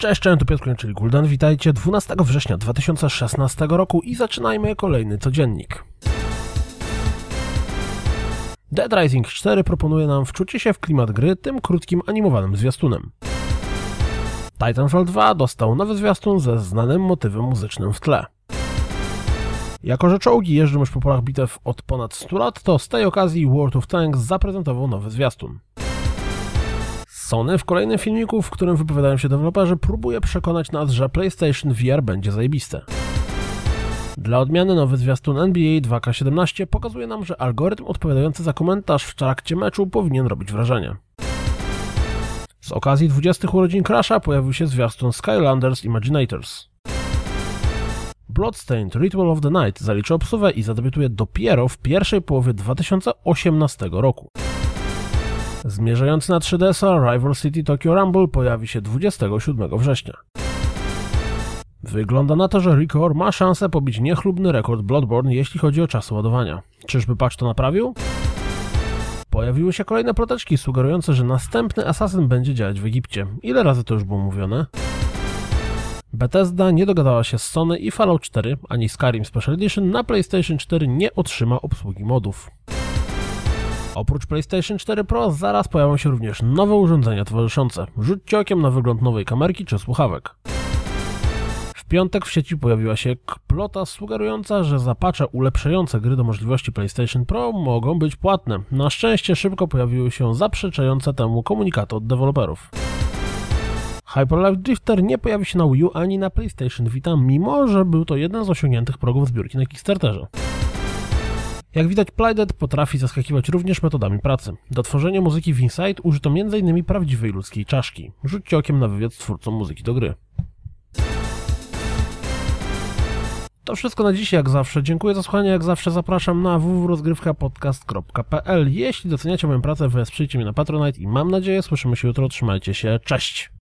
Cześć, cześć, tu Piotr czyli Guldan. Witajcie 12 września 2016 roku i zaczynajmy kolejny codziennik. Dead Rising 4 proponuje nam wczucie się w klimat gry tym krótkim animowanym zwiastunem. Titanfall 2 dostał nowy zwiastun ze znanym motywem muzycznym w tle. Jako że czołgi jeżdżą już po polach bitew od ponad 100 lat, to z tej okazji World of Tanks zaprezentował nowy zwiastun. Sony w kolejnym filmiku, w którym wypowiadają się deweloperzy, próbuje przekonać nas, że PlayStation VR będzie zajebiste. Dla odmiany nowy zwiastun NBA 2K17 pokazuje nam, że algorytm odpowiadający za komentarz w trakcie meczu powinien robić wrażenie. Z okazji 20 urodzin Crasha pojawił się zwiastun Skylanders Imaginators. Bloodstained Ritual of the Night zaliczy obsuwę i zadebiutuje dopiero w pierwszej połowie 2018 roku. Zmierzający na 3DS-a Rival City Tokyo Rumble pojawi się 27 września. Wygląda na to, że Record ma szansę pobić niechlubny rekord Bloodborne, jeśli chodzi o czas ładowania. Czyżby patch to naprawił? Pojawiły się kolejne ploteczki sugerujące, że następny Assassin będzie działać w Egipcie. Ile razy to już było mówione? Bethesda nie dogadała się z Sony i Fallout 4 ani Skyrim Special Edition na PlayStation 4 nie otrzyma obsługi modów. Oprócz PlayStation 4 Pro zaraz pojawią się również nowe urządzenia towarzyszące. Rzućcie okiem na wygląd nowej kamerki czy słuchawek. W piątek w sieci pojawiła się plota sugerująca, że zapacze ulepszające gry do możliwości PlayStation Pro mogą być płatne. Na szczęście szybko pojawiły się zaprzeczające temu komunikaty od deweloperów. Hyperlight Drifter nie pojawi się na Wii U ani na PlayStation Vita, mimo że był to jeden z osiągniętych progów zbiórki na Kickstarterze. Jak widać, Playdead potrafi zaskakiwać również metodami pracy. Do tworzenia muzyki w Inside użyto m.in. prawdziwej ludzkiej czaszki. Rzućcie okiem na wywiad z twórcą muzyki do gry. To wszystko na dziś, jak zawsze. Dziękuję za słuchanie, jak zawsze zapraszam na www.rozgrywkapodcast.pl Jeśli doceniacie moją pracę, wesprzyjcie mnie na Patronite i mam nadzieję słyszymy się jutro. Trzymajcie się, cześć!